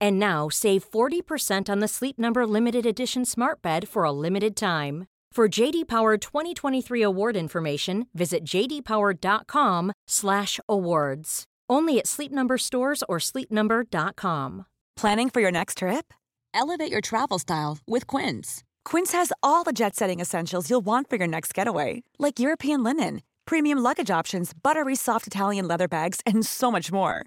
And now save 40% on the Sleep Number limited edition Smart Bed for a limited time. For JD Power 2023 award information, visit jdpower.com/awards. Only at Sleep Number stores or sleepnumber.com. Planning for your next trip? Elevate your travel style with Quince. Quince has all the jet-setting essentials you'll want for your next getaway, like European linen, premium luggage options, buttery soft Italian leather bags, and so much more.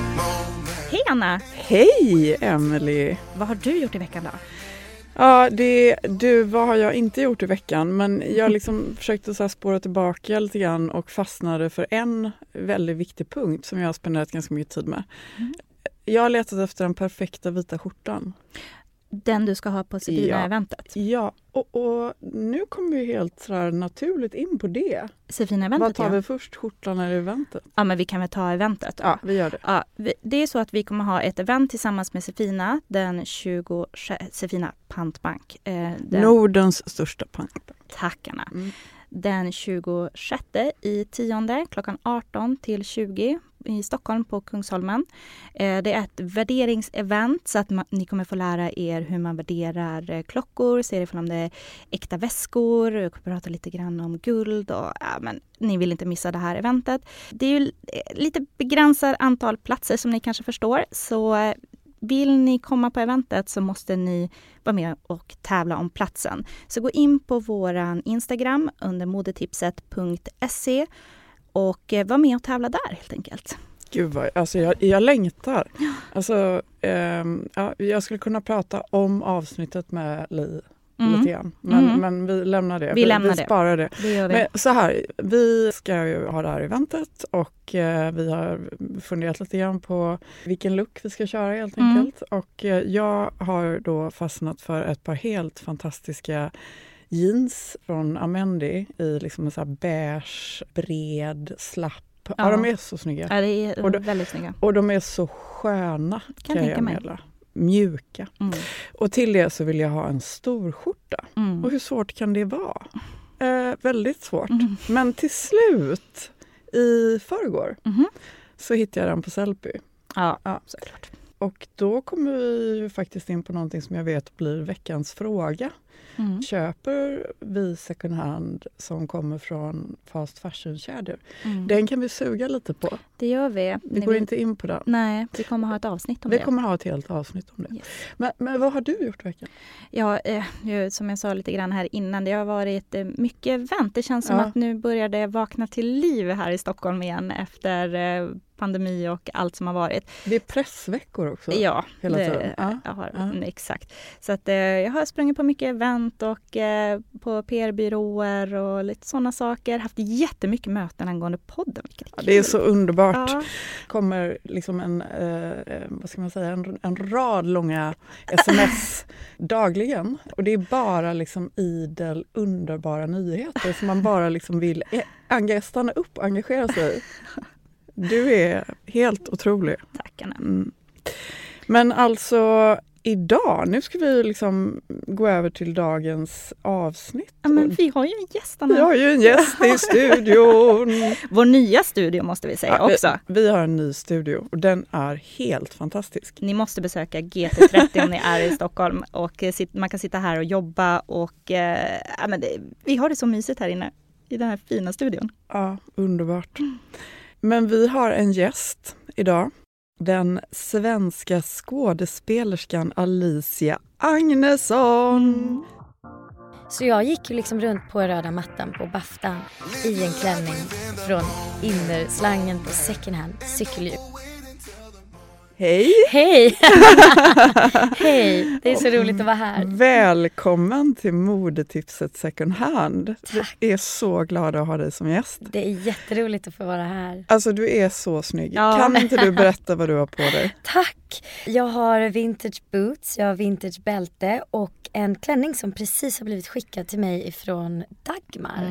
Moment. Hej Emily! Vad har du gjort i veckan då? Ja, det, du, vad har jag inte gjort i veckan? Men jag liksom försökte så spåra tillbaka lite grann och fastnade för en väldigt viktig punkt som jag har spenderat ganska mycket tid med. Mm. Jag har letat efter den perfekta vita skjortan. Den du ska ha på Sefina-eventet? Ja, och, och nu kommer vi helt så naturligt in på det. Vad Sefina-eventet tar ja. vi först, skjortan eller eventet? Ja men vi kan väl ta eventet. Ja, vi gör det. Ja, vi- det är så att vi kommer ha ett event tillsammans med Sefina, den 26, Sefina Pantbank. Eh, den, Nordens största punk. Tack Anna. Mm. Den 26 i tionde klockan 18 till 20 i Stockholm på Kungsholmen. Eh, det är ett värderingsevent så att ni kommer få lära er hur man värderar eh, klockor, ser ifall om det är äkta väskor, jag kommer prata lite grann om guld och ja, men ni vill inte missa det här eventet. Det är ju eh, lite begränsat antal platser som ni kanske förstår så vill ni komma på eventet så måste ni vara med och tävla om platsen. Så gå in på våran Instagram under modetipset.se och eh, var med och tävla där helt enkelt. Gud vad, alltså jag, jag längtar. Alltså, ehm, ja, jag skulle kunna prata om avsnittet med Li lite grann. Men, Mm. men vi lämnar det. Vi lämnar vi det. sparar det. Det gör vi. Men så här, vi ska ju ha det här eventet och eh, vi har funderat lite grann på vilken look vi ska köra helt Mm. enkelt. Och eh, jag har då fastnat för ett par helt fantastiska jeans från Amendi i liksom en så här beige, bred, slapp. Ja. Ja. de är så snygga. ja, det är och väldigt snygga. Och de är så sköna Kan kan, tänka jag mig. meddela. Mjuka. Mm. Och till det så vill jag ha en stor skjorta. Mm. Och hur svårt kan det vara? Eh, väldigt svårt. Mm. Men till slut, i förrgår, Mhm. så hittade jag den på Sellpy. Ja, Ja. såklart. Och då kommer vi faktiskt in på någonting som jag vet blir veckans fråga. Mm. Köper vi second hand som kommer från fast fashion-kedjor? Mm. Den kan vi suga lite på. Det gör vi. Vi går vill- inte in på den. Nej, vi kommer ha ett avsnitt om Vi det. kommer ha ett helt avsnitt om det. Yes. Men, men vad har du gjort i veckan? Ja, eh, som jag sa lite grann här innan, det har varit eh, mycket event. Det känns som Ja. att nu börjar det vakna till liv här i Stockholm igen efter eh, pandemi och allt som har varit. Det är pressveckor också. Ja, hela det, tiden. Ja, Jag har, ja. exakt. Så att, eh, jag har sprungit på mycket event och eh, på PR-byråer och lite sådana saker. Haft jättemycket möten angående podden, Ja, det är så underbart. Ja, kommer liksom en, eh, eh, vad ska man säga, en, en rad långa sms dagligen. Och det är bara liksom idel underbara nyheter som man bara liksom vill eh, enga- stanna upp och engagera sig i. Du är helt otrolig. tack Anna. Mm. Men alltså, idag, nu ska vi liksom gå över till dagens avsnitt. Ja, men vi har ju en gäst Anna. Vi har ju en gäst i studion. Vår nya studio måste vi säga Ja, också. Vi, har en ny studio och den är helt fantastisk. Ni måste besöka GT30 om ni är i Stockholm och eh, man kan sitta här och jobba och eh, ja, men det, vi har det så mysigt här inne i den här fina studion. Ja, underbart. Men vi har en gäst idag. Den svenska skådespelerskan Alicia Agnesson. Så jag gick liksom runt på röda mattan på Bafta i en klänning från innerslangen på second hand cykelhjul. Hej! Hej! Hej! Det är så roligt att vara här. Välkommen till modetipset second hand. Tack. Vi är så glada att ha dig som gäst. Det är jätteroligt att få vara här. Alltså du är så snygg. Ja. Kan inte du berätta vad du har på dig? Tack! Jag har vintage boots, jag har vintage bälte och en klänning som precis har blivit skickad till mig ifrån Dagmar.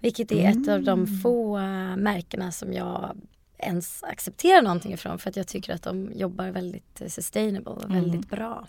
Vilket är ett av de få äh, märkena som jag ens accepterar någonting ifrån för att jag tycker att de jobbar väldigt eh, sustainable och väldigt bra.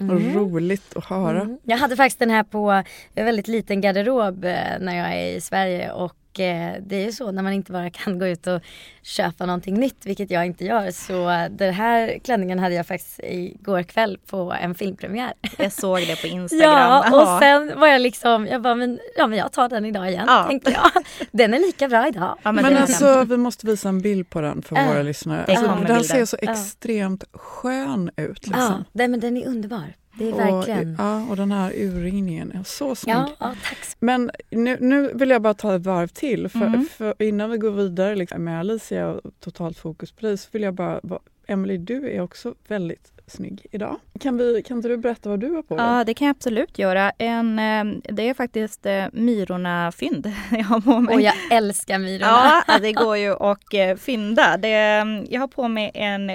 Vad roligt att höra. Mm. Jag hade faktiskt den här på en väldigt liten garderob eh, när jag är i Sverige och eh, det är ju så när man inte bara kan gå ut och köpa någonting nytt, vilket jag inte gör. Så eh, den här klänningen hade jag faktiskt igår kväll på en filmpremiär. Jag såg det på Instagram. Ja, Jaha. och sen var jag liksom, jag bara, men, ja men jag tar den idag igen, Ja. tänkte jag. Den är lika bra idag. Ja, Men, är alltså vi måste visa en bild på den för Ja. våra lyssnare. Alltså, den ser så Ja. extremt skön ut. Ja, Liksom. nej, men den är underbar. Det är verkligen. Och, ja, och den här urringningen är så snygg. Ja, ja, tack Men nu, nu vill jag bara ta ett varv till. För, Mm. för innan vi går vidare liksom, med Alicia och totalt fokus på dig så vill jag bara... Emily, du är också väldigt snygg idag. Kan, vi, kan inte du berätta vad du har på dig? Ja, det kan jag absolut göra. En, eh, det är faktiskt eh, Myrorna-fynd jag har på mig. Och jag älskar Myrorna. Ja, det går ju att eh, fynda. Det, jag har på mig en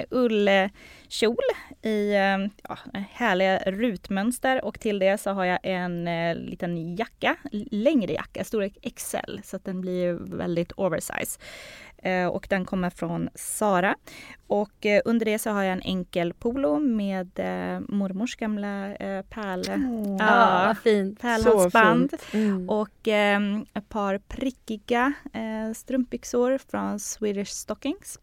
kjol i eh, ja, härliga rutmönster och till det så har jag en eh, liten jacka, längre jacka, storlek XL, så att den blir väldigt oversize. Eh, och den kommer från Sara. Och eh, under det så har jag en enkel polo med eh, mormors gamla eh, pärl, Ja, vad fint. pärlhalsband. Mm. Och eh, ett par prickiga eh, strumpbyxor från Swedish Stockings.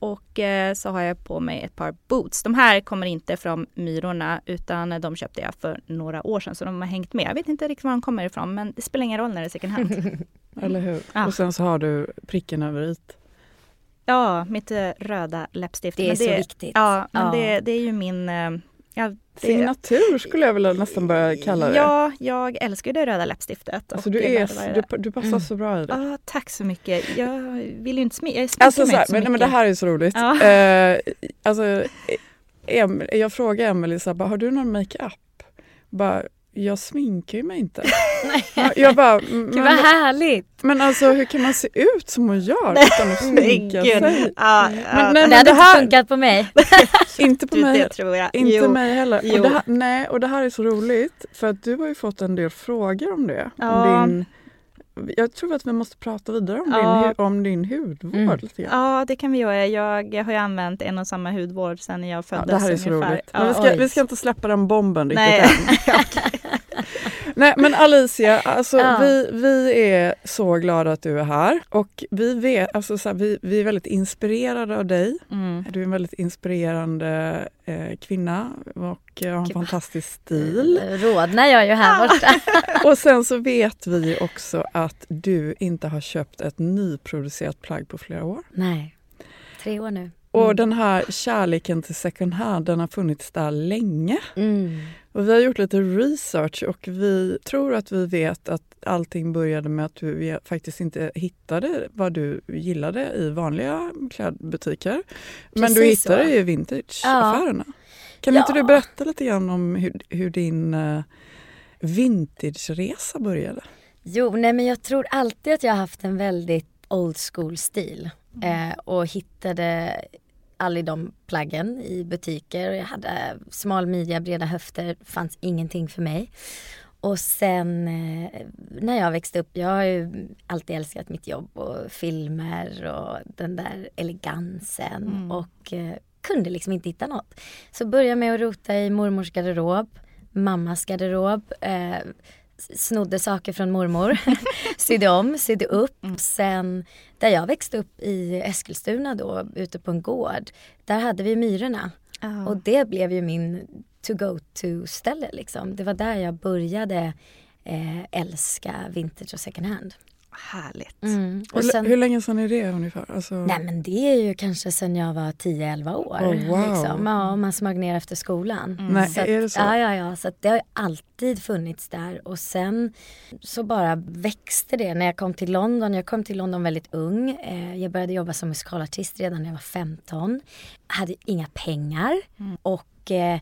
Och så har jag på mig ett par boots. De här kommer inte från Myrorna utan de köpte jag för några år sedan så de har hängt med. Jag vet inte riktigt var de kommer ifrån men det spelar ingen roll när det är second hand. Eller hur? Ja. Och sen så har du pricken över i. ja, mitt eh, röda läppstift. Det är Men så viktigt. Ja, men Ja. Det, det är ju min... Eh, ja, det, Signatur skulle jag vilja nästan börja kalla det. ja, jag älskar det röda läppstiftet. alltså, du, det är, varje du, du passar Mm. så bra i det. Ja, tack så mycket. Jag vill ju inte sminka, Alltså, mig så här, så men, mycket. men det här är så roligt. Ja. Eh, alltså, em, jag frågade Emelie har du någon makeup? Bara, jag sminkar ju mig inte. Ja, jag bara, Gud men, vad härligt! men alltså hur kan man se ut som hon gör utan att sminka Gud. sig? Ja, Men, ja. nej, det men hade det inte här, funkat på mig. inte på Du, mig, det tror jag. inte Jo. mig heller. Jo. Och det här, nej, och det här är så roligt för att du har ju fått en del frågor om det. Ja. Om din, jag tror att vi måste prata vidare om, Ja. din, om din hudvård. Mm. Lite grann. Ja, det kan vi göra. Jag har ju använt en och samma hudvård sedan jag Ja, föddes det här är så ungefär. roligt. Men vi, Ja. ska, vi ska inte släppa den bomben riktigt Nej. än. Nej men Alicia, alltså, Ja. vi, vi är så glada att du är här och vi, vet, alltså, så här, vi, vi är väldigt inspirerade av dig. Mm. Du är en väldigt inspirerande eh, kvinna och eh, har en Gud. fantastisk stil. Rodnar jag ju här borta. Och sen så vet vi också att du inte har köpt ett nyproducerat plagg på flera år. Nej, tre år nu. Och Mm. den här kärleken till second hand den har funnits där länge. Mm. Och vi har gjort lite research och vi tror att vi vet att allting började med att du faktiskt inte hittade vad du gillade i vanliga klädbutiker. Men du hittade så. i vintageaffärerna. Kan Ja. inte du berätta lite grann om hur, hur din uh, vintageresa började? Jo, nej men jag tror alltid att jag har haft en väldigt old school stil. Eh, och hittade aldrig de plaggen i butiker. Jag hade smal midja, breda höfter, fanns ingenting för mig. Och sen eh, när jag växte upp, jag har ju alltid älskat mitt jobb och filmer och den där elegansen. Mm. Och eh, kunde liksom inte hitta något. Så började med att rota i mormors garderob, mammas garderob, eh, snodde saker från mormor, sydde om, sydde upp. Mm. Sen där jag växte upp i Eskilstuna då, ute på en gård, där hade vi Myrorna. Oh. Och det blev ju min to go to ställe liksom. Det var där jag började eh, älska vintage och second hand. Härligt. Mm. Och sen, hur, länge sedan är det ungefär? Alltså... Nej men det är ju kanske sedan jag var 10-11 år. Oh, wow. liksom. Ja, man smög ner efter skolan. Mm. Nej, så att, är det så? Ja, ja, ja. Så det har alltid funnits där. Och sen så bara växte det när jag kom till London. Jag kom till London väldigt ung. Eh, jag började jobba som musikalartist redan när jag var 15. Hade inga pengar. Mm. Och eh,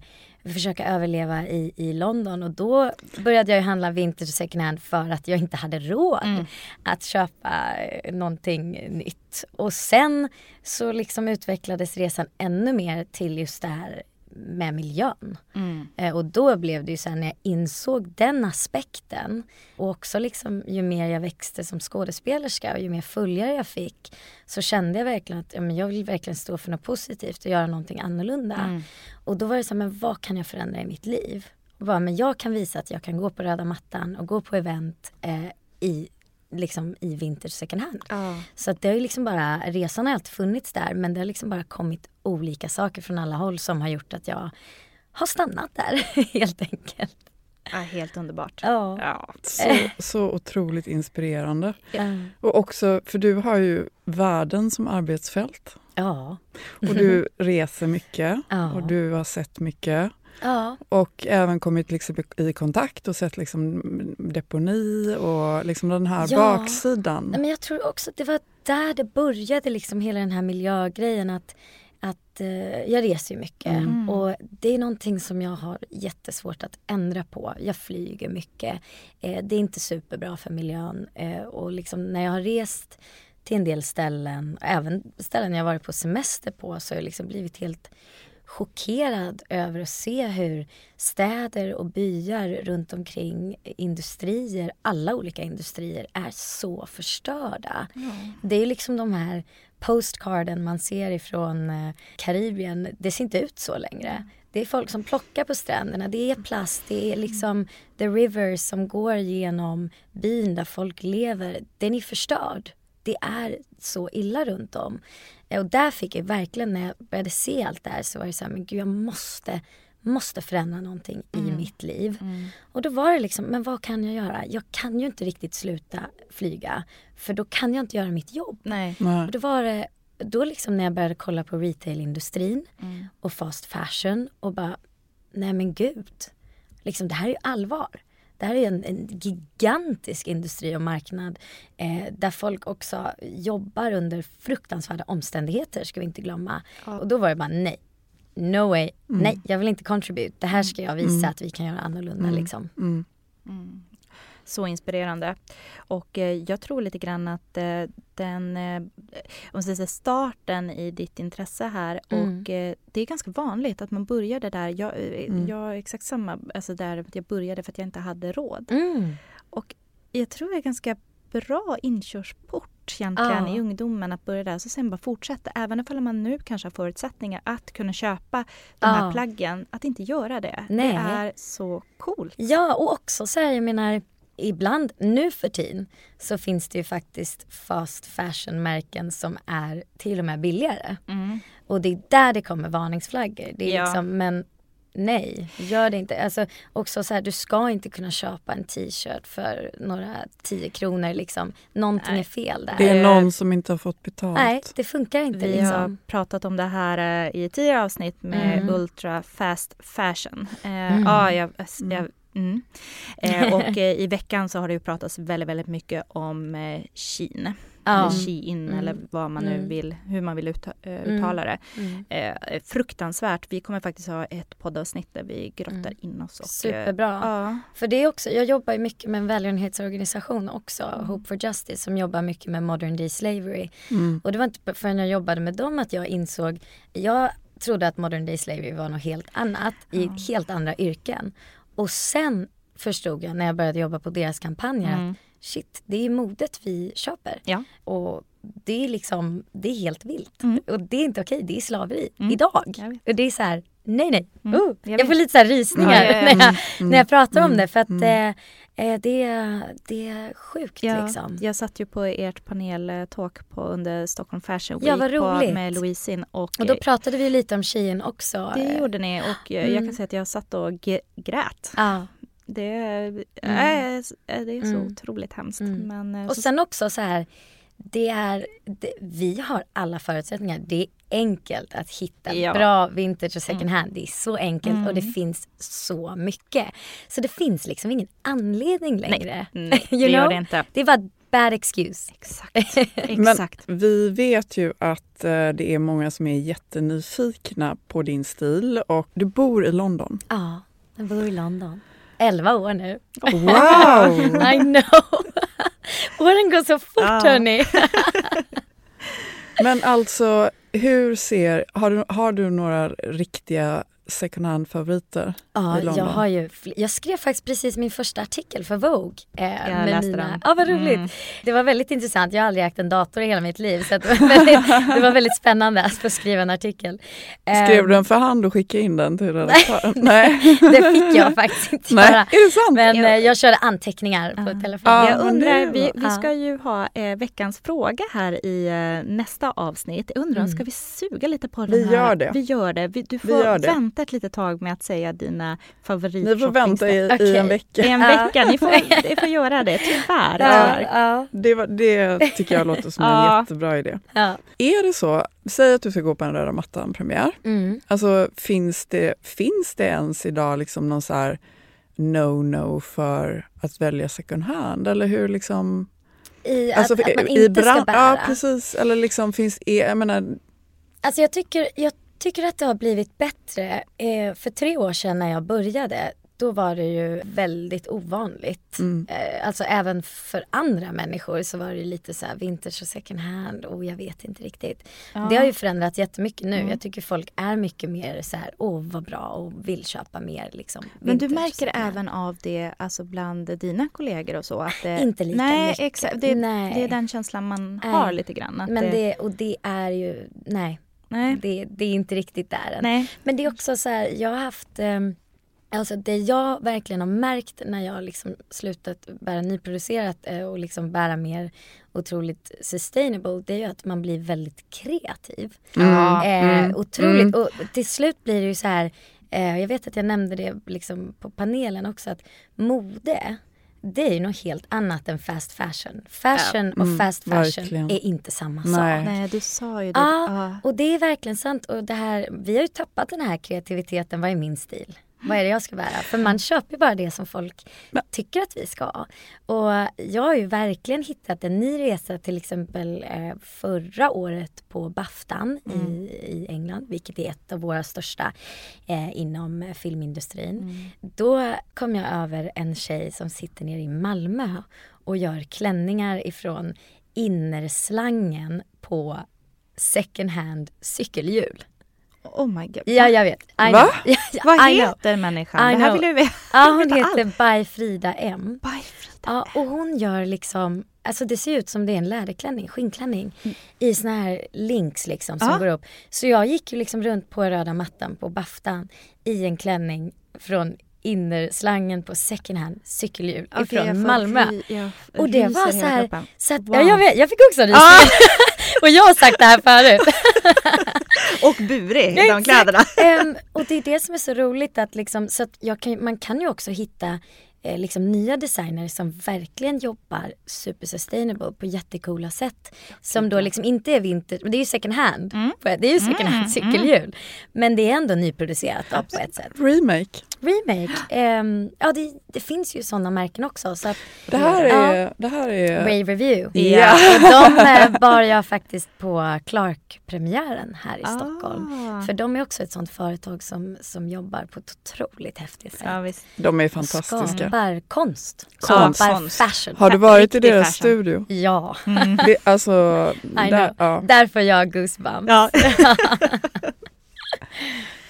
försöka överleva i, i London och då började jag handla vintage second hand för att jag inte hade råd mm. att köpa eh, någonting nytt. Och sen så liksom utvecklades resan ännu mer till just det här med miljön. Mm. Eh, och då blev det ju sen när jag insåg den aspekten och också liksom ju mer jag växte som skådespelerska och ju mer följare jag fick så kände jag verkligen att ja, men jag vill verkligen stå för något positivt och göra någonting annorlunda. Mm. Och då var det så här, men vad kan jag förändra i mitt liv? Och bara, men jag kan visa att jag kan gå på röda mattan och gå på event eh, i liksom i vintage second hand. Oh. Så att det har ju liksom bara, resan har alltid funnits där men det har liksom bara kommit olika saker från alla håll som har gjort att jag har stannat där helt enkelt. Ja, helt underbart. Ja. ja. Så, så otroligt inspirerande. Ja. Och också, för du har ju världen som arbetsfält. Ja. Och du reser mycket ja. och du har sett mycket. Ja. Och även kommit liksom i kontakt och sett liksom deponi och liksom den här ja. baksidan. Men jag tror också att det var där det började, liksom hela den här miljögrejen. Att, att uh, jag reser ju mycket mm. och det är någonting som jag har jättesvårt att ändra på. Jag flyger mycket. Uh, det är inte superbra för miljön uh, och liksom när jag har rest till en del ställen, även ställen jag varit på semester på så har jag liksom blivit helt chockerad över att se hur städer och byar runt omkring industrier, alla olika industrier, är så förstörda. Mm. Det är liksom de här postcarden man ser ifrån eh, Karibien, det ser inte ut så längre. Det är folk som plockar på stränderna, det är plast, det är liksom the rivers som går genom byn där folk lever. Den är förstörd. Det är så illa runt om. Och där fick jag verkligen, när jag började se allt det här så var det så här, men gud jag måste, måste förändra någonting mm. i mitt liv. Mm. Och då var det liksom, men vad kan jag göra? Jag kan ju inte riktigt sluta flyga för då kan jag inte göra mitt jobb. Nej. Och då var det, då liksom när jag började kolla på retailindustrin mm. och fast fashion och bara, nej men gud, liksom det här är ju allvar. Det här är en, en gigantisk industri och marknad eh, där folk också jobbar under fruktansvärda omständigheter ska vi inte glömma. Ja. Och då var det bara nej. No way, mm. nej jag vill inte contribute. Det här ska jag visa mm. att vi kan göra annorlunda mm. liksom. Så inspirerande. Och eh, jag tror lite grann att eh, den eh, om säger, starten i ditt intresse här mm. och det är ganska vanligt att man började där. Jag, mm. jag är exakt samma, alltså där jag började för att jag inte hade råd. Mm. Och jag tror det är ganska bra inkörsport egentligen ja. i ungdomen att börja där. Så sen bara fortsätta. Även om man nu kanske har förutsättningar att kunna köpa de ja. här plaggen. Att inte göra det. Nej. Det är så coolt. Ja och också så här, jag menar ibland nu för tiden så finns det ju faktiskt fast fashion-märken som är till och med billigare. Mm. Och det är där det kommer varningsflaggor. Det är ja. liksom, men nej, gör det inte. Alltså också så här, du ska inte kunna köpa en t-shirt för några 10 kronor liksom. Någonting nej. är fel där. Det är någon som inte har fått betalt. Nej, det funkar inte. Vi liksom. har pratat om det här uh, i tidigare avsnitt med mm. Ultra Fast Fashion. Uh, mm. Ja, jag, jag Mm. Eh, och eh, i veckan så har det ju pratats väldigt, väldigt mycket om eh. Ja. Eller Shein mm. eller vad man nu mm. vill, hur man vill uh, eh, uttala det. Mm. Eh, fruktansvärt. Vi kommer faktiskt ha ett poddavsnitt där vi grottar mm. in oss. Och, Superbra. Ja. För det är också, jag jobbar ju mycket med en välgörenhetsorganisation också, mm. Hope for Justice, som jobbar mycket med modern day slavery. Mm. Och det var inte förrän jag jobbade med dem att jag insåg, jag trodde att modern day slavery var något helt annat i helt andra yrken. Och sen förstod jag när jag började jobba på deras kampanjer mm. att shit, det är modet vi köper. Ja. Och det är liksom, det är helt vilt. Mm. Och det är inte okej, det är slaveri. Mm. Idag. Och det är så här, nej nej. Mm. Oh, Jag jag, får lite så här rysningar Ja, ja. När, jag, Mm. när jag pratar om Mm. det för att Mm. eh, det, det är sjukt Ja, liksom. Jag satt ju på ert paneltalk på under Stockholm Fashion Week Ja, vad på, roligt. med Louisin och, Och då pratade vi lite om tjejen också. det eh, gjorde ni och eh, jag Mm. kan säga att jag satt och grät. Ja. Det, är- Mm. äh, det är så Mm. otroligt hemskt. Mm. Men, eh, Och så- sen också så här, det är, det, vi har alla förutsättningar. Det är enkelt att hitta Ja. bra vintage och second Mm. hand. Det är så enkelt och det Mm. finns så mycket. Så det finns liksom ingen anledning längre. Nej, det You gör know? det inte. Det var bad excuse. Exakt. Men Exakt. vi vet ju att eh, det är många som är jättenyfikna på din stil och du bor i London. Ja, jag bor i London. 11 år nu. Wow! I know! Åren går så fort Ja. hörni. Men alltså, hur ser, har du, har du några riktiga second hand-favoriter? Ja, i London. jag har ju, jag skrev faktiskt precis min första artikel för Vogue. Eh, Jag läste den. Ja, vad roligt. Mm. Det var väldigt intressant. Jag har aldrig ägt en dator i hela mitt liv så det, var väldigt, det var väldigt spännande att få skriva en artikel. Skrev Eh, du den för hand och skickade in den till redaktören? Nej. Det fick jag faktiskt inte Nej, göra. är det sant? Men eh, jag körde anteckningar på Ja. telefonen. Ja, jag undrar, vi, vi ska ju ha eh, veckans fråga här i eh, nästa avsnitt. Jag undrar, Mm. ska vi suga lite på Vi den här? gör det. Vi gör det. Vi, du Vi får gör det. vänta ett litet tag med att säga dina favorit Ni får vänta i, i Okej. en I vecka. en Ja. vecka. Ni får, ni får göra det, tyvärr. ja, ja, Det, var, det tycker jag låter som en Ja. jättebra idé. ja. Är det så, säg att du ska gå på en röda mattan-premiär. Mm. Alltså finns det, finns det ens idag liksom någon så här no-no för att välja second hand? Eller hur liksom... I, Alltså, att, att man i inte ska bära. Ja precis, eller liksom finns, jag menar, Alltså jag tycker, jag tycker att det har blivit bättre. Eh, för tre år sedan när jag började, då var det ju väldigt ovanligt. Mm. Eh, alltså även för andra människor så var det lite så här vintage och second hand och jag vet inte riktigt. Ja. Det har ju förändrats jättemycket nu. Mm. Jag tycker folk är mycket mer så här, åh vad bra och vill köpa mer liksom. Men du märker även av det alltså bland dina kollegor och så? Att det, Inte lika nej, mycket. Exakt, det, Nej. det är den känslan man Nej. har lite grann. Men det, och det är ju, nej, nej, det, det är inte riktigt där än. nej. Men det är också så här, jag har haft ehm, Alltså det jag verkligen har märkt när jag liksom slutat bära nyproducerat eh, och liksom bära mer otroligt sustainable det är ju att man blir väldigt kreativ. Ja, Eh, mm, otroligt mm. och till slut blir det ju så här eh, Jag vet att jag nämnde det liksom på panelen också att mode det är ju något helt annat än fast fashion. Fashion och mm, fast fashion verkligen. är inte samma Nej. sak. Nej, du sa ju det. Ja, Ja. och det är verkligen sant. Och det här, vi har ju tappat den här kreativiteten. Vad är min stil? Vad är det jag ska bära? För man köper ju bara det som folk tycker att vi ska ha. Och jag har ju verkligen hittat en ny resa till exempel eh, förra året på Baftan Mm. i, i England, vilket är ett av våra största eh, inom filmindustrin. Mm. Då kom jag över en tjej som sitter nere i Malmö och gör klänningar ifrån innerslangen på second hand cykelhjul. Oh my god. Ja, jag vet. I Va? Ja, ja, Vad I know. heter människan? I Det här know. vill jag veta. Ja, hon heter By Frida M. Bye, Frida. Ja, och hon gör liksom, alltså det ser ut som det är en läderklänning, skinnklänning i såna här links liksom som Ja. går upp. Så jag gick ju liksom runt på röda mattan på Baftan i en klänning från innerslangen på second hand cykelhjul Okej, ifrån Malmö. ry- jag Och det var så här, så att, Wow. ja, jag, vet, jag fick också rysningar. och jag har sagt det här förut. Och burig, Ja, de kläderna. Ehm, och det är det som är så roligt att liksom, så att kan, man kan ju också hitta eh, liksom nya designers som verkligen jobbar super sustainable på jättekola sätt. Som då liksom inte är vintage, men det är ju second hand. Mm. Det är ju second hand Mm, cykelhjul. Men det är ändå nyproducerat då, på ett sätt. remake. Remake, ehm, ja det, det finns ju sådana märken också. Så att, Det här Ja. är, det här är Rave Review. Ja. Och de eh, bar jag faktiskt på Clark-premiären här i Ah. Stockholm. För de är också ett sånt företag som, som jobbar på ett otroligt häftigt sätt. Ja, visst. de är Och fantastiska. Skapar konst. Konst. Skapar Konst. fashion. Har du varit i deras fashion. studio? Ja, Det, alltså, där, ja. där får jag goosebumps. Ja.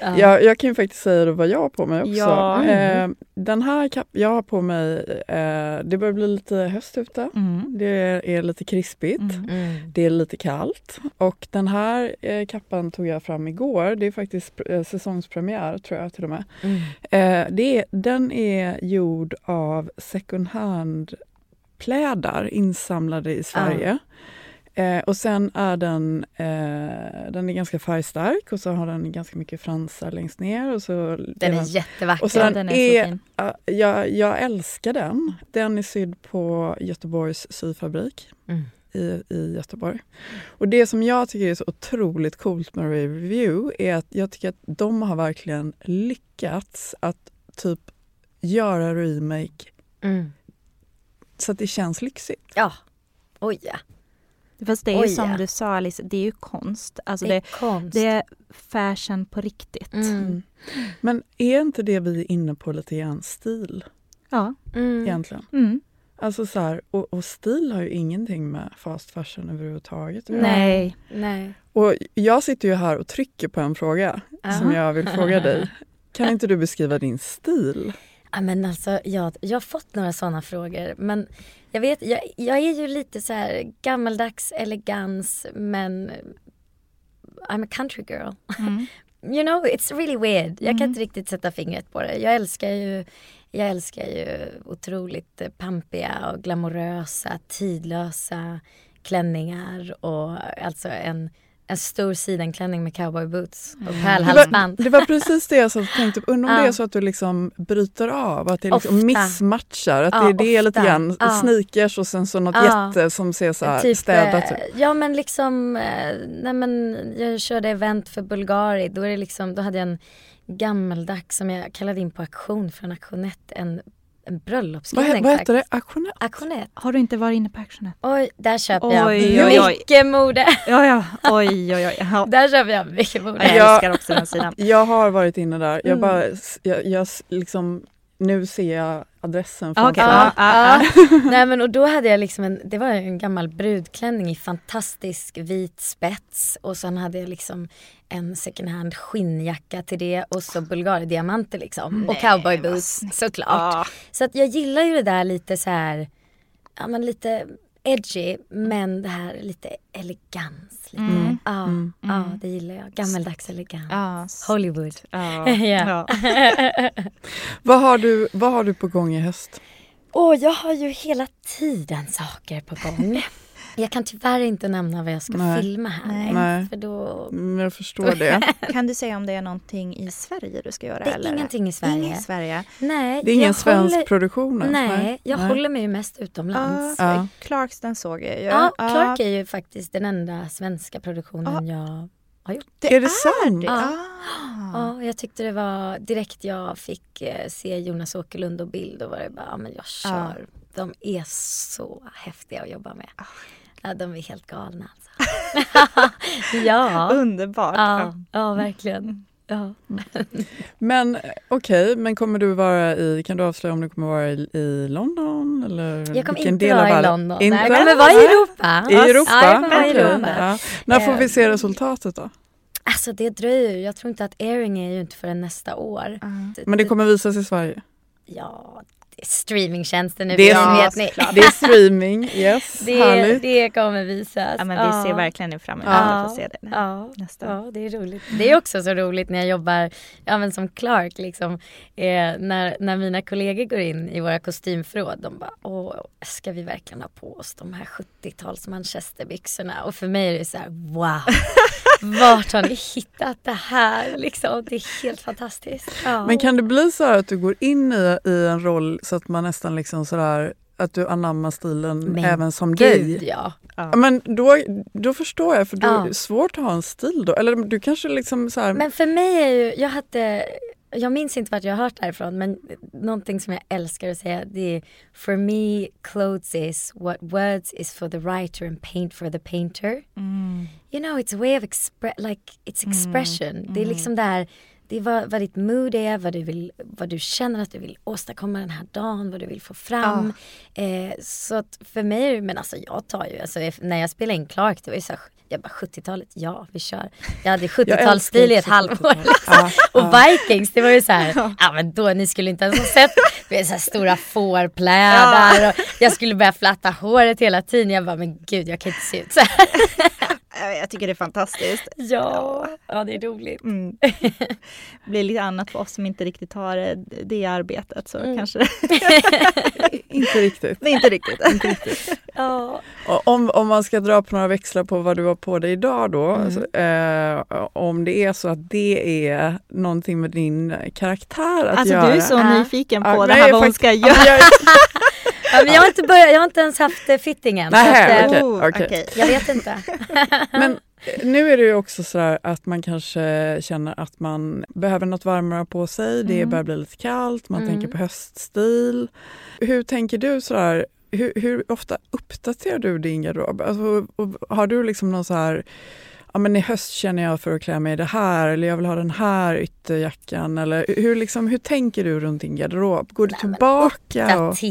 Ja. Jag, jag kan ju faktiskt säga det vad jag har på mig också. Ja. Eh, den här kap- jag har på mig, eh, det börjar bli lite höst ute. Mm. Det är lite krispigt. Mm. Mm. Det är lite kallt och den här eh, kappan tog jag fram igår. Det är faktiskt eh, säsongspremiär tror jag till och med. Mm. Eh, det är, den är gjord av second hand plädar insamlade i Sverige. Eh, och sen är den, eh, den är ganska färgstark och så har den ganska mycket fransar längst ner. Och så Den är jättevacker. och så den, den är är, ja, jag, jag älskar den. Den är sydd på Göteborgs syfabrik Mm. i, i Göteborg. Och det som jag tycker är så otroligt coolt med Review är att jag tycker att de har verkligen lyckats att typ göra remake Mm. så att det känns lyxigt. Ja. Oj ja. Fast det är ju Oj, som ja. du sa Alice, det är ju konst. Alltså Det är det, konst. det är fashion på riktigt. Mm. Men är inte det vi är inne på lite grann stil Ja. Mm. egentligen? Mm. Alltså så här, och, och stil har ju ingenting med fast fashion överhuvudtaget. Nej. Nej. Och jag sitter ju här och trycker på en fråga som Aha. jag vill fråga dig. Kan inte du beskriva din stil? Men alltså, jag, jag har fått några sådana frågor. Men jag vet, jag, jag är ju lite så här gammaldags elegans men I'm a country girl. Mm. You know, it's really weird. Jag kan Mm. inte riktigt sätta fingret på det. Jag älskar ju, jag älskar ju otroligt pampiga och glamorösa, tidlösa klänningar och alltså en, en stor sidenklänning med cowboyboots och Det var, pärlhalsband. det var precis det jag tänkte. Undrar om Ja. det är så att du liksom bryter av, att det liksom Ofta. missmatchar. Att Ja, det, det är lite ofta. grann Ja. sneakers och sen så något Ja. jätte som ser så här Typ, städat eh, ut. Ja men liksom, eh, nej men jag körde event för Bulgari. Då, är det liksom, då hade jag en gammaldags som jag kallade in på auktion från Auktionett. En, en bröllopsklänning. vad heter det? Auktionär? Auktionett. Har du inte varit inne på Actionet? Oj, där köper Oj, jag oj, oj. mycket mode. Ja, ja. Oj, oj, oj. Ja. Där köper jag mycket mode. Jag Ja. älskar också den sidan. Jag har varit inne där. Jag Mm. bara, jag, jag liksom, nu ser jag adressen Ah, Okej, framför mig. ja, ja, Ja. Nej men och då hade jag liksom en, det var en gammal brudklänning i fantastisk vit spets och sen hade jag liksom en second hand skinnjacka till det och så Bulgari-diamanter liksom. och cowboyboots såklart. Så att jag gillar ju det där lite så här, ja men lite edgy men det här lite elegans. Lite. Mm. Ja, Mm. ja, det gillar jag. Gammaldags elegans. Ja. Hollywood. Ja. Ja. Vad, har du, vad har du på gång i höst? Och jag har ju hela tiden saker på gång. Jag kan tyvärr inte nämna vad jag ska Nej. filma här. Nej. Nej. För då... Mm, Jag förstår det. Kan du säga om det är någonting i Sverige du ska göra? Det är eller? ingenting i Sverige. Ingen Sverige. Nej, Det är ingen jag svensk håller... produktion? Nej, jag Nej. håller mig ju mest utomlands. Ja, Ja. Clarks den såg jag ju. Ja, Clark är ju faktiskt den enda svenska produktionen Ja. jag det Är det sant? det. Ja. Ah. Ja, jag tyckte det var direkt jag fick eh, se Jonas Åkerlund och bild och var det bara, ja, men jag kör. De är så häftiga att jobba med. Ja, de är helt galna alltså. ja. Underbart. Ja, ja, verkligen. Ja. Men eh, okej, men kommer du vara i, kan du avslöja om du kommer vara i, i London? Eller Jag kommer vilken inte del av vara i? London. Inte? Nej, jag kommer vara i Europa. I Europa? Ja, jag kommer vara i Europa. ja. När får vi Eh, se resultatet då? Alltså det dröjer ju. Jag tror inte att airing är ju inte förrän nästa år. Men det kommer visas i Sverige? Ja, streamingtjänsten nu Det är- ni. Det är streaming, yes, Det, härligt. det kommer visas. Ja, men vi ser verkligen fram emot Ja. att få se det Ja, nästa. ja, det är roligt. Det är också så roligt när jag jobbar ja, men som Clark. Liksom, eh, när, när mina kollegor går in i våra kostymförråd. De bara, åh, ska vi verkligen ha på oss de här 70-tals manchesterbyxorna? Och för mig är det så här, wow. Vart har ni hittat det här? Liksom, det är helt fantastiskt. Ja. Men kan det bli så här att du går in i, i en roll så att man nästan liksom sådär att du anammar stilen Men även som Gud dig? ja. Ja, men då, då förstår jag, för Ja. är det svårt att ha en stil då. Eller du kanske liksom så här, Men för mig är ju, jag hade, jag minns inte vart jag har hört det här ifrån men någonting som jag älskar att säga det är For me clothes is what words is for the writer and paint for the painter. Mm. You know it's a way of expre- like it's expression. Det är liksom där det är vad, vad ditt mood är, vad du, vill, vad du känner att du vill åstadkomma den här dagen, vad du vill få fram. Eh, så att för mig, men alltså jag tar ju, alltså, när jag spelade in Clark, det var ju så här, Jag bara 70-talet, ja vi kör. Jag hade 70-talsstil i ett halvår. Liksom. Ja, Och ja. Vikings, det var ju så här, ja men då ni skulle inte ens ha sett, det så här stora fårplädar och jag skulle börja flatta håret hela tiden. Jag bara, men gud jag kan inte se ut så här. Jag tycker det är fantastiskt. Ja, ja det är roligt. Mm. Det blir lite annat för oss som inte riktigt har eh, det arbetet så Mm. kanske Inte riktigt. är inte riktigt. Inte riktigt. Ja. Om, om man ska dra på några växlar på vad du har på dig idag då. Mm. Alltså, eh, om det är så att det är någonting med din karaktär att Alltså göra. du är så nyfiken på Ja, det nej, här vad hon ska göra. Ja, men jag har inte börjat, jag har inte ens haft eh, fittingen. så Nähä, att, eh, okej. Oh, okej. okej. Jag vet inte. Men eh, nu är det ju också så här att man kanske känner att man behöver något varmare på sig. Det Mm. börjar bli lite kallt, man Mm. tänker på höststil. Hur tänker du så här? Hur, hur ofta uppdaterar du din garderob? Alltså, har du liksom någon så här Ja, men I höst känner jag för att klä mig i det här eller jag vill ha den här ytterjackan. Eller hur, liksom, hur tänker du runt din garderob? Går du Nej, men tillbaka och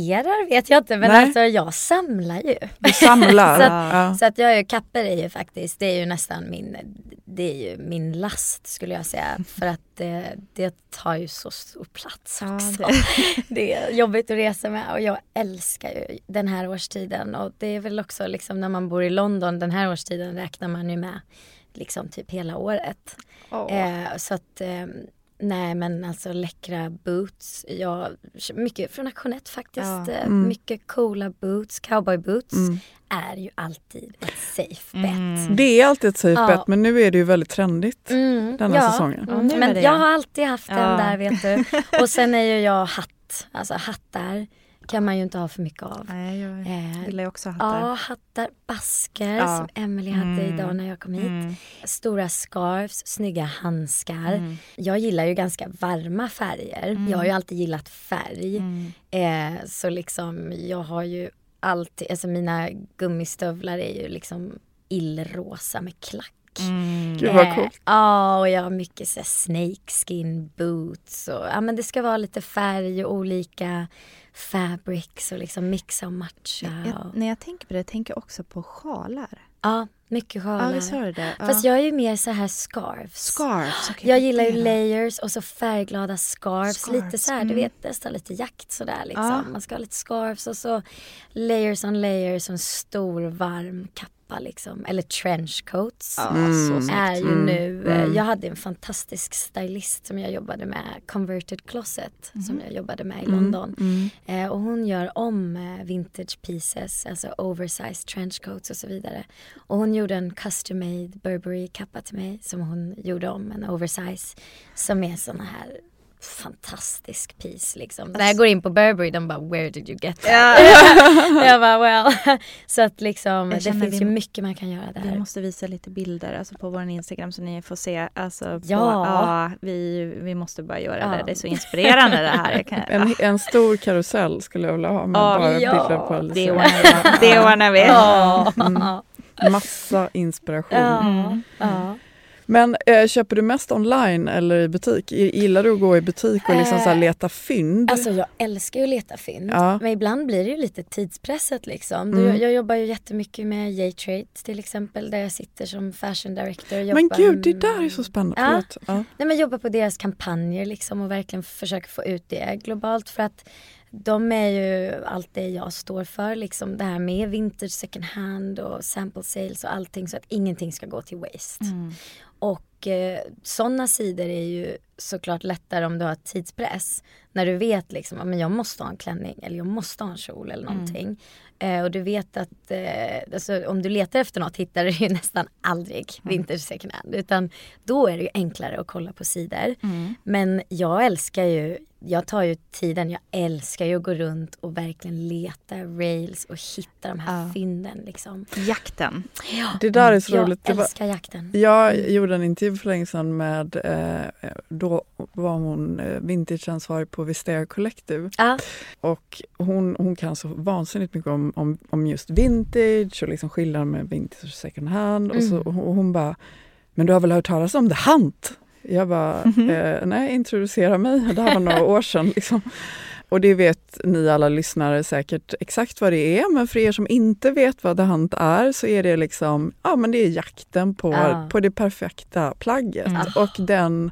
vet jag inte men Nej. alltså jag samlar ju. du samlar? Så ja. Så att jag är ju kapper är ju faktiskt, det är ju nästan min, det är ju min last skulle jag säga. För att det, det tar ju så stor plats Ja, också. det är jobbigt att resa med och jag älskar ju den här årstiden. Och det är väl också liksom när man bor i London den här årstiden räknar man ju med liksom typ hela året. Åh. Eh, så att eh, Nej men alltså läckra boots. Jag, mycket från Action faktiskt. Ja. Eh, Mm. Mycket coola boots, cowboy boots Mm. är ju alltid ett safe bet. Mm. Det är alltid ett safe Ja. bet men nu är det ju väldigt trendigt Mm, denna ja. säsongen. Ja, Men jag har alltid haft den Ja. där vet du. Och sen är ju jag hatt. Alltså hattar kan man ju inte ha för mycket av. Nej, jag Eh, gillar ju också hattar. Ja, hattar, basker Ja. som Emily hade Mm. idag när jag kom hit. Mm. Stora scarves, snygga handskar. Mm. Jag gillar ju ganska varma färger. Jag har ju alltid gillat färg. Mm. Eh, så liksom jag har ju alltid, alltså mina gummistövlar är ju liksom illrosa med klack. Mm. Gud vad Eh, coolt. Ja, och jag har mycket så här snakeskin boots och ja men det ska vara lite färg och olika fabrics och liksom mixa och matcha. Jag, Och, när jag tänker på det tänker jag också på sjalar. ja, mycket Ja, sjalar. visst har du det? Ja. Fast jag är ju mer så här scarves. Scarves. okej, Jag gillar ju layers och så färgglada scarves. Scarves, Lite så här, du mm. vet nästan lite jakt sådär liksom. Ja. Man ska ha lite scarves och så layers on layers och en stor varm kappa liksom. Eller trenchcoats. Ja, Mm. är ju Mm, nu, eh, mm. jag hade en fantastisk stylist som jag jobbade med, Converted Closet, som jag jobbade med i London. Mm. Eh, och hon gör om eh, vintage pieces, alltså oversized trenchcoats och så vidare. Och hon gjorde en custom made Burberry kappa till mig som hon gjorde om, en oversize, som är såna här fantastisk piece liksom. När jag går in på Burberry, de bara “Where did you get that?” Jag bara “Well”. Så att liksom, det finns vi- ju mycket man kan göra där. Vi måste visa lite bilder alltså på vår Instagram så ni får se. Alltså på, Ja. ja vi, vi måste bara göra Ja. det. Det är så inspirerande det här. Jag kan, En, en stor karusell skulle jag vilja ha med Ja, bara ja. bilder på Alicia. det ordnar vi. Ja. Mm. Massa inspiration. Ja. Mm. Men eh, köper du mest online eller i butik? Gillar du att gå i butik och liksom så Eh, leta fynd? Alltså jag älskar ju att leta fynd. Ja. Men ibland blir det ju lite tidspresset liksom. Mm. Jag, jag jobbar ju jättemycket med J-Trade till exempel där jag sitter som fashion director. och Men gud, det där är så spännande. Ja. Förlåt. Ja. Nej men jobbar på deras kampanjer liksom och verkligen försöker få ut det globalt för att de är ju allt det jag står för liksom det här med vintage second hand och sample sales och allting så att ingenting ska gå till waste. Mm. Och eh, sådana sidor är ju såklart lättare om du har tidspress. När du vet liksom att jag måste ha en klänning eller jag måste ha en kjol eller någonting. Eh, och du vet att eh, alltså, om du letar efter något hittar du ju nästan aldrig vintage second hand. Utan då är det ju enklare att kolla på sidor. Mm. Men jag älskar ju, jag tar ju tiden, jag älskar ju att gå runt och verkligen leta rails och hitta de här Ja. fynden liksom. Jakten. Det där är så jag roligt. Var, älskar jakten. jag gjorde en intervju för länge sedan med, eh, då var hon eh, vintageansvarig på Vistea Collective Ja. och hon, hon kan så vansinnigt mycket om, om, om just vintage och liksom skillnaden med vintage och second hand och, så, Mm. och hon bara, men du har väl hört talas om The Hunt? Jag bara, Mhm. eh, nej introducera mig, det här var några år sedan. Liksom. Och det vet ni alla lyssnare säkert exakt vad det är, men för er som inte vet vad The Hunt är så är det liksom, ja men det är jakten på, Ja. på det perfekta plagget. Mm. Och den,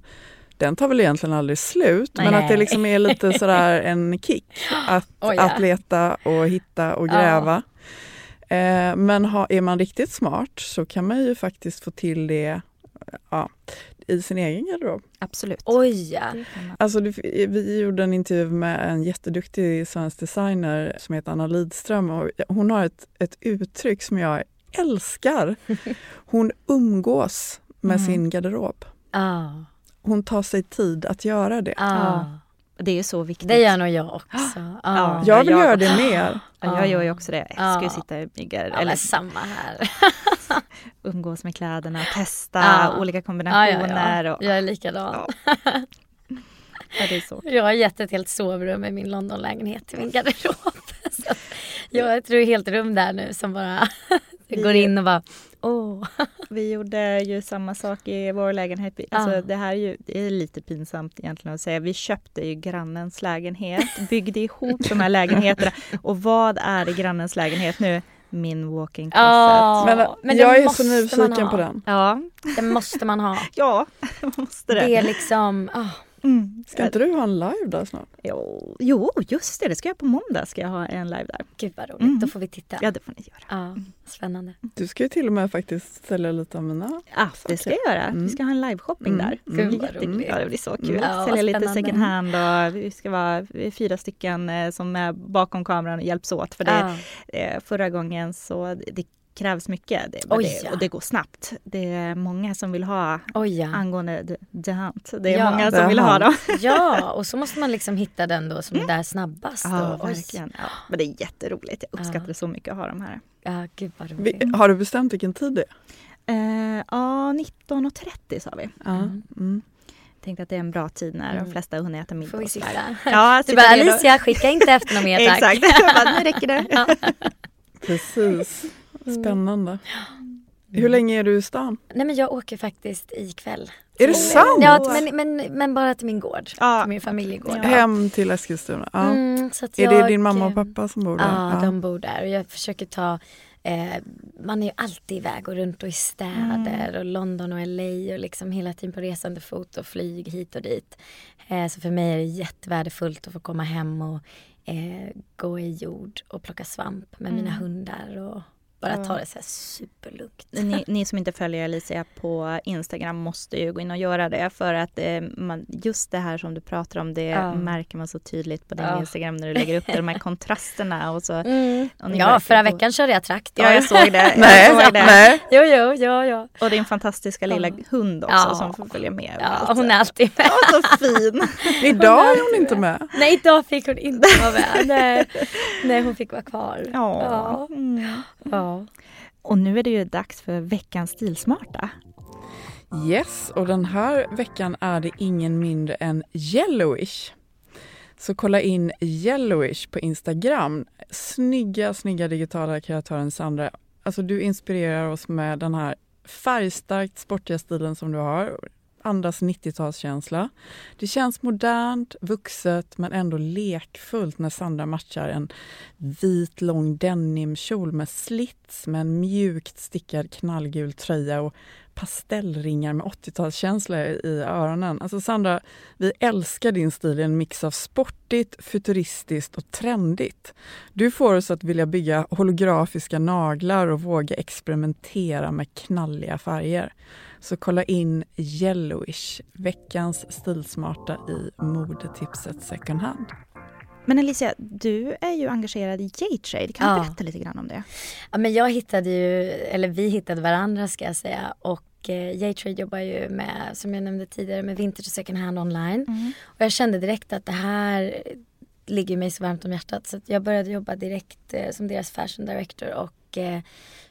den tar väl egentligen aldrig slut, men Nej. att det liksom är lite sådär en kick att, Oj, ja. att leta och hitta och gräva. Eh, men ha, är man riktigt smart så kan man ju faktiskt få till det ja, i sin egen garderob. Absolut. Oj ja. Alltså, det, vi gjorde en intervju med en jätteduktig svensk designer som heter Anna Lidström och hon har ett, ett uttryck som jag älskar. Hon umgås med Mm. sin garderob. Ah, Hon tar sig tid att göra det. ah. Det är så viktigt. Det gör nog jag också. Ja. Ah. Jag vill jag göra det mer. Ja, jag gör ju också det. Jag ska ju Ja. sitta i myggar, Ja, eller samma här. umgås med kläderna, testa Ja. olika Ja, kombinationer. ja, ja. Och, Jag är likadan. Ja. ja, det är så. Jag har gett ett helt sovrum i min Londonlägenhet till min garderob. Så jag tror är helt rum där nu som bara går in och bara åh. Vi gjorde ju samma sak i vår lägenhet. Alltså, Ja. Det här är ju det är lite pinsamt egentligen att säga. Vi köpte ju grannens lägenhet, byggde ihop de här lägenheterna. Och vad är i grannens lägenhet nu? Min walk-in closet. Ja. Men, jag är så nyfiken på den. Ja, Det måste man ha. ja, måste det. Det är liksom, ah, Mm. Ska inte du ha en live där snart? Jo, jo, just det. Det ska jag på måndag. Ska jag ha en live där. gud vad roligt. Mm. Då får vi titta. Ja, det får ni göra. Ja, spännande. Du ska ju till och med faktiskt sälja lite av mina. Ja, det ska jag göra. Mm. Vi ska ha en liveshopping Mm. där. Mm. Det Gud, blir vad roligt. Ja, det blir så kul. Mm. Ja, Sälja lite second hand och vi ska vara fyra stycken eh, som är bakom kameran och hjälps åt. För det, Ja. eh, förra gången så det krävs mycket det, Oj, det, ja. och det går snabbt. Det är många som vill ha Oj ja. angående The, the Hunt. Det är Ja, många som vill ha dem. ja, och så måste man liksom hitta den då som är där snabbast. Ja, och, oj. verkligen. Ja, men det är jätteroligt. Jag uppskattar Ja. så mycket att ha dem här. Ja, gud vad Vi, roligt. har du bestämt vilken tid det är? Eh, ja, 19.30 sa vi. Ja. Mm. Tänkte att det är en bra tid när Mm. de flesta har hunnit äta middag. Får vi sitta? Ja, Du bara Alicia, skicka inte efter något mer tack. Exakt, bara, nu räcker det. Precis. Mm. Spännande. Hur länge är du i stan? Nej men jag åker faktiskt ikväll. Är det sant? Ja, men, men, men bara till min gård. Ja. Till min familjegård. Ja. Hem till Eskilstuna? Ja. Mm, Är det jag, din mamma och eh, pappa som bor där? Ja, de bor där och jag försöker ta eh, man är ju alltid iväg och runt och i städer Mm. och London och LA och liksom hela tiden på resande fot och flyg hit och dit. Eh, så för mig är det jättevärdefullt att få komma hem och eh, gå i jord och plocka svamp med mina Mm. hundar och bara ta det så här superlugnt. Ni, ni som inte följer Alicia på Instagram måste ju gå in och göra det för att eh, man, just det här som du pratar om det Ja. märker man så tydligt på din Ja. Instagram när du lägger upp det, de här kontrasterna och så. Mm. Och Ja, förra veckan körde jag traktor. Ja, jag såg det. Nej, jag såg det. nej. Jo, jo, ja, ja. Och din fantastiska lilla hund också Ja. som får följa med. Ja, hon är alltid med. Ja, så fin. Idag är hon inte med. Nej, idag fick hon inte vara med. Nej, Nej hon fick vara kvar. Ja. Ja. Ja. Och nu är det ju dags för veckans stilsmarta. Yes, och den här veckan är det ingen mindre än Yellowish. Så kolla in Yellowish på Instagram. Snygga, snygga digitala kreatören Sandra. Alltså du inspirerar oss med den här färgstarkt sportiga stilen som du har. Andas 90-talskänsla. Det känns modernt, vuxet men ändå lekfullt när Sandra matchar en vit lång denimkjol med slits med en mjukt stickad knallgul tröja och pastellringar med 80-talskänsla i öronen. Alltså Sandra, vi älskar din stil i en mix av sportigt, futuristiskt och trendigt. Du får oss att vilja bygga holografiska naglar och våga experimentera med knalliga färger. Så kolla in Yellowish, veckans stilsmarta i modetipset second hand. Men Alicia, du är ju engagerad i J-trade. Kan du Ja. berätta lite grann om det? Ja, men jag hittade ju, eller vi hittade varandra ska jag säga och eh, J-Trade jobbar ju med, som jag nämnde tidigare, med vintage och second hand online. Och jag kände direkt att det här ligger mig så varmt om hjärtat så att jag började jobba direkt eh, som deras fashion director och eh,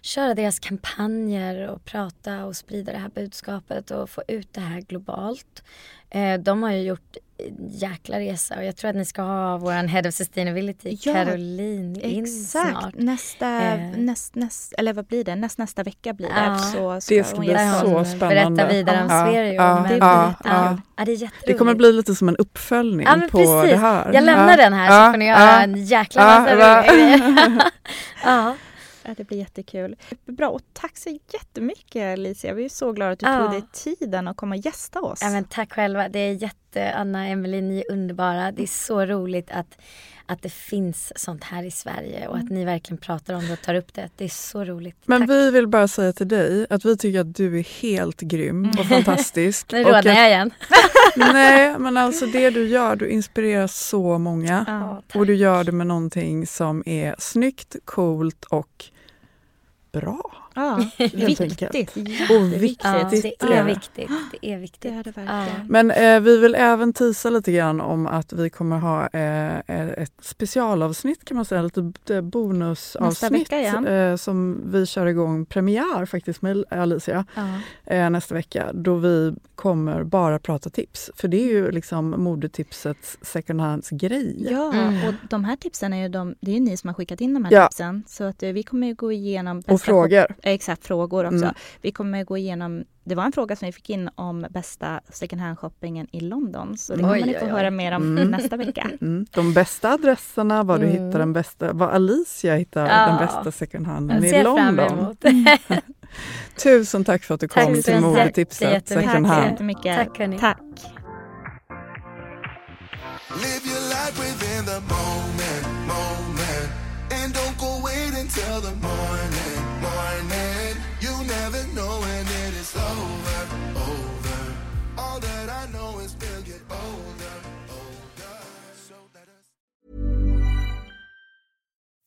köra deras kampanjer och prata och sprida det här budskapet och få ut det här globalt. Eh, de har ju gjort jäkla resa och jag tror att ni ska ha vår Head of Sustainability Ja, Caroline in Exakt, snart. nästa, Eh. näst, näst, eller vad blir det, näst, nästa vecka blir det. Ja. Så ska Det ska hon bli så spännande. Berätta vidare om Ja, Sverige. ja, men- Det ja, ja. Ja, det. Det kommer bli lite som en uppföljning på precis. det här. Jag lämnar ja. den här så Ja, får ni göra ja. en jäkla massa roliga grejer. ja. Det blir jättekul. Bra, och tack så jättemycket Alicia. Vi är så glada att du Ja. tog dig tiden att komma och gästa oss. ja men tack själva. Det är jätte, Anna, Emelie, ni är underbara. Det är så roligt att, att det finns sånt här i Sverige och att ni verkligen pratar om det och tar upp det. Det är så roligt. Men tack. vi vill bara säga till dig att vi tycker att du är helt grym och fantastisk. Nu att- jag igen. Nej, men alltså det du gör, du inspirerar så många. Ja. Och du gör det med någonting som är snyggt, coolt och bra. Ja, viktigt. Jätteviktigt. Ja, viktigt. det är viktigt. Det är Det viktigt. är det Ja. verkligen. Men eh, vi vill även tisa lite grann om att vi kommer ha eh, ett specialavsnitt kan man säga, lite Nästa bonusavsnitt vecka, ja. eh, som vi kör igång premiär faktiskt med Alicia Ja. eh, nästa vecka då vi kommer bara prata tips. För det är ju liksom modetipsets second hands grej. Ja, Mm. och de här tipsen är ju de, det är ju ni som har skickat in de här Ja. tipsen. Så att eh, vi kommer ju gå igenom Och frågor. Exakt, frågor också. Mm. Vi kommer gå igenom, det var en fråga som vi fick in om bästa second hand shoppingen i London. Så det kommer Oj, ni få oj, oj. höra mer om Mm. nästa vecka. Mm. De bästa adresserna, var du Mm. hittar den bästa, var Alicia hittar Ja. den bästa second handen i London. Tusen tack för att du Tack kom till modetipset second Tack så hand. jättemycket. Tack, hörni. Tack. Live your life within the moment, moment. And don't go wait until the morning.